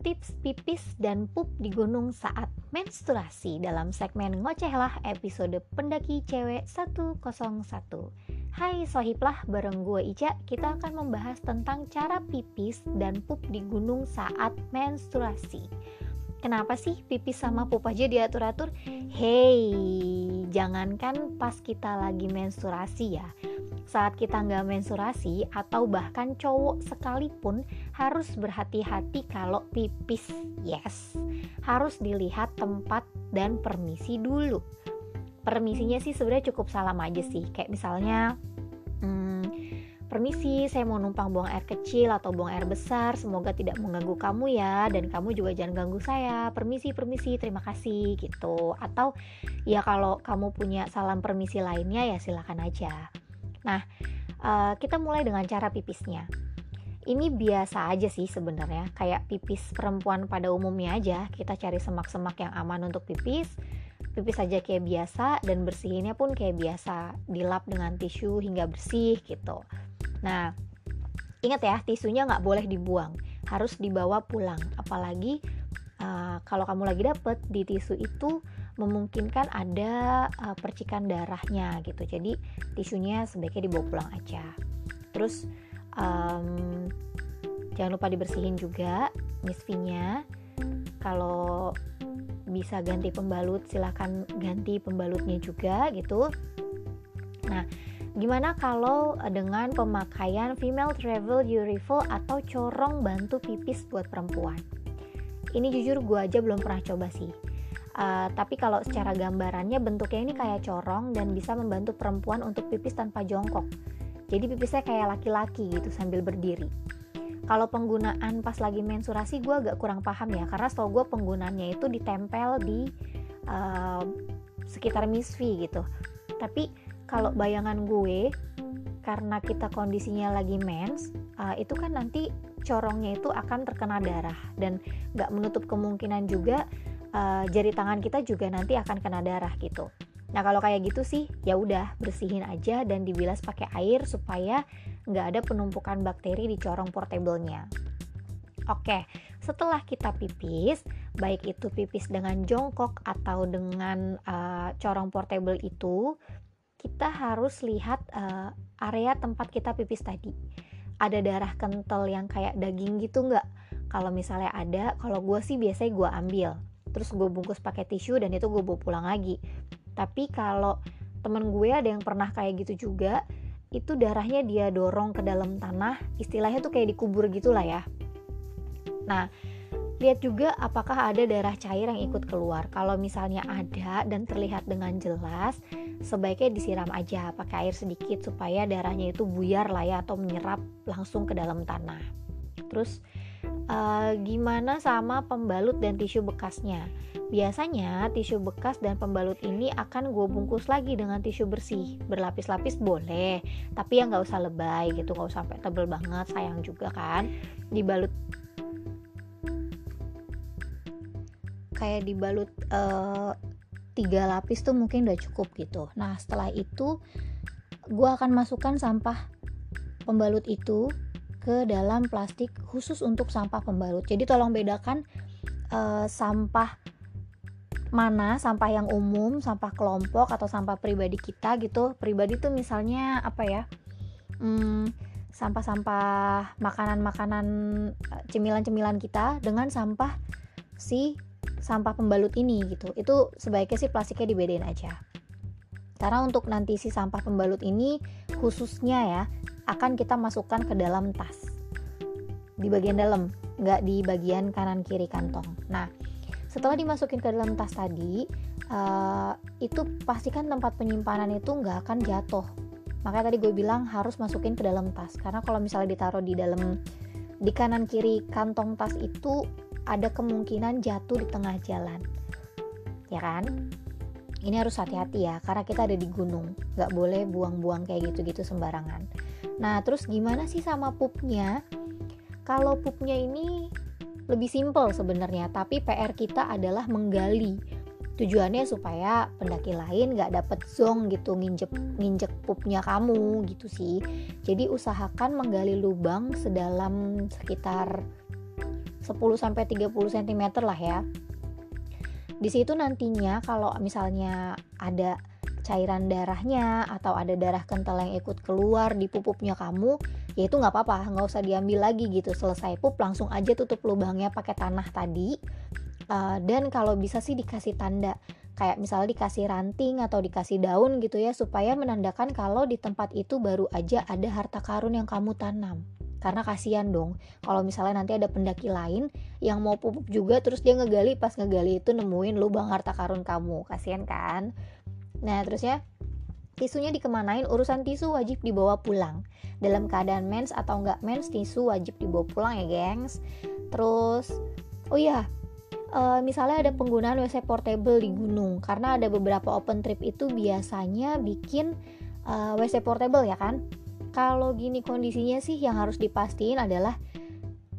tips pipis dan pup di gunung saat menstruasi dalam segmen Ngocehlah episode Pendaki Cewek 101. Hai sohiblah, bareng gue Ica, kita akan membahas tentang cara pipis dan pup di gunung saat menstruasi. Kenapa sih pipis sama pup aja diatur-atur? Hey, jangankan pas kita lagi menstruasi ya, saat kita nggak mensurasi atau bahkan cowok sekalipun harus berhati-hati kalau pipis. Yes, harus dilihat tempat dan permisi dulu. Permisinya sih sebenarnya cukup salam aja sih, kayak misalnya hmm, permisi saya mau numpang buang air kecil atau buang air besar semoga tidak mengganggu kamu ya dan kamu juga jangan ganggu saya permisi permisi terima kasih gitu atau ya kalau kamu punya salam permisi lainnya ya silakan aja Nah, uh, kita mulai dengan cara pipisnya. Ini biasa aja sih sebenarnya, kayak pipis perempuan pada umumnya aja. Kita cari semak-semak yang aman untuk pipis, pipis aja kayak biasa dan bersihinnya pun kayak biasa, dilap dengan tisu hingga bersih gitu. Nah, ingat ya, tisunya nggak boleh dibuang, harus dibawa pulang. Apalagi uh, kalau kamu lagi dapet di tisu itu memungkinkan ada uh, percikan darahnya gitu. Jadi tisunya sebaiknya dibawa pulang aja. Terus um, jangan lupa dibersihin juga misfinya kalau bisa ganti pembalut silahkan ganti pembalutnya juga gitu. Nah gimana kalau dengan pemakaian female travel urethral atau corong bantu pipis buat perempuan? Ini jujur gue aja belum pernah coba sih Uh, tapi kalau secara gambarannya bentuknya ini kayak corong dan bisa membantu perempuan untuk pipis tanpa jongkok. Jadi pipisnya kayak laki-laki gitu sambil berdiri. Kalau penggunaan pas lagi mensurasi gue agak kurang paham ya karena setahu gue penggunaannya itu ditempel di uh, sekitar misfi gitu. Tapi kalau bayangan gue karena kita kondisinya lagi mens uh, itu kan nanti corongnya itu akan terkena darah dan nggak menutup kemungkinan juga uh, jari tangan kita juga nanti akan kena darah gitu. Nah kalau kayak gitu sih ya udah bersihin aja dan dibilas pakai air supaya nggak ada penumpukan bakteri di corong portablenya. Oke, setelah kita pipis, baik itu pipis dengan jongkok atau dengan uh, corong portable itu, kita harus lihat uh, area tempat kita pipis tadi. Ada darah kental yang kayak daging gitu nggak? Kalau misalnya ada, kalau gue sih biasanya gue ambil terus gue bungkus pakai tisu dan itu gue bawa pulang lagi. Tapi kalau temen gue ada yang pernah kayak gitu juga itu darahnya dia dorong ke dalam tanah istilahnya tuh kayak dikubur gitulah ya. Nah lihat juga apakah ada darah cair yang ikut keluar. Kalau misalnya ada dan terlihat dengan jelas sebaiknya disiram aja pakai air sedikit supaya darahnya itu buyar lah ya atau menyerap langsung ke dalam tanah. Terus uh, gimana sama pembalut dan tisu bekasnya. Biasanya tisu bekas dan pembalut ini akan gue bungkus lagi dengan tisu bersih. Berlapis-lapis boleh tapi ya nggak usah lebay gitu nggak usah sampai tebel banget sayang juga kan? Dibalut. Kayak dibalut uh, tiga lapis tuh mungkin udah cukup gitu. Nah setelah itu gue akan masukkan sampah pembalut itu ke dalam plastik khusus untuk sampah pembalut. Jadi tolong bedakan uh, sampah mana sampah yang umum, sampah kelompok atau sampah pribadi kita gitu. Pribadi tuh misalnya apa ya? Hmm, sampah-sampah makanan-makanan eh, cemilan-cemilan kita dengan sampah si sampah pembalut ini gitu. Itu sebaiknya sih plastiknya dibedain aja. Karena untuk nanti si sampah pembalut ini khususnya ya akan kita masukkan ke dalam tas. Di bagian dalam nggak di bagian kanan kiri kantong. Nah setelah dimasukin ke dalam tas tadi uh, itu pastikan tempat penyimpanan itu nggak akan jatuh. Makanya tadi gue bilang harus masukin ke dalam tas. Karena kalau misalnya ditaruh di dalam di kanan kiri kantong tas itu ada kemungkinan jatuh di tengah jalan. Ya kan? Ini harus hati-hati ya karena kita ada di gunung. Nggak boleh buang-buang kayak gitu-gitu sembarangan nah terus gimana sih sama pupnya? Kalau pupnya ini lebih simpel sebenarnya tapi PR kita adalah menggali. Tujuannya supaya pendaki lain nggak dapet zong gitu nginjek nginjek pupnya kamu gitu sih. Jadi usahakan menggali lubang sedalam sekitar sampai 30 cm lah ya. Di situ nantinya kalau misalnya ada cairan darahnya atau ada darah kental yang ikut keluar di pupupnya kamu, ya itu nggak apa-apa, nggak usah diambil lagi gitu. Selesai pup langsung aja tutup lubangnya pakai tanah tadi. Uh, dan kalau bisa sih dikasih tanda kayak misalnya dikasih ranting atau dikasih daun gitu ya supaya menandakan kalau di tempat itu baru aja ada harta karun yang kamu tanam karena kasihan dong kalau misalnya nanti ada pendaki lain yang mau pupuk juga terus dia ngegali pas ngegali itu nemuin lubang harta karun kamu kasihan kan nah terus ya tisunya dikemanain urusan tisu wajib dibawa pulang. Dalam keadaan mens atau enggak mens tisu wajib dibawa pulang ya gengs. Terus oh iya uh, misalnya ada penggunaan WC portable di gunung karena ada beberapa open trip itu biasanya bikin uh, eh, WC portable ya kan? Kalau gini kondisinya sih yang harus dipastiin adalah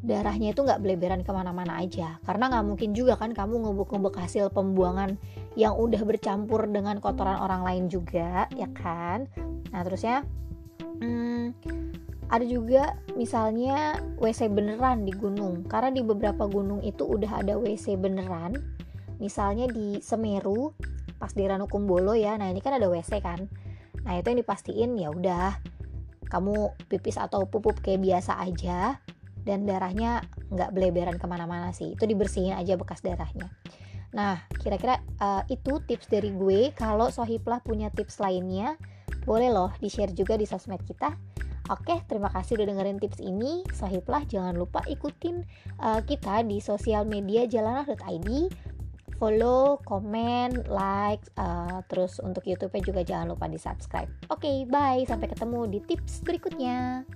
darahnya itu nggak beleberan ke mana-mana aja. Karena nggak mungkin juga kan kamu ngebuk-ngebuk hasil pembuangan yang udah bercampur dengan kotoran orang lain juga ya kan? Nah terusnya hmm, ada juga misalnya WC beneran di gunung. Karena di beberapa gunung itu udah ada WC beneran. Misalnya di Semeru pas di Ranukumbolo ya. Nah ini kan ada WC kan? Nah itu yang dipastiin ya udah kamu pipis atau pupuk kayak biasa aja. Dan darahnya nggak beleberan ke mana-mana sih. Itu dibersihin aja bekas darahnya nah kira-kira uh, itu tips dari gue kalau Sohiplah punya tips lainnya boleh loh di share juga di sosmed kita Oke, terima kasih udah dengerin tips ini. Sahiplah jangan lupa ikutin uh, kita di sosial media jalanah.id. Follow, komen, like, uh, terus untuk YouTube-nya juga jangan lupa di subscribe. Oke, bye. Sampai ketemu di tips berikutnya.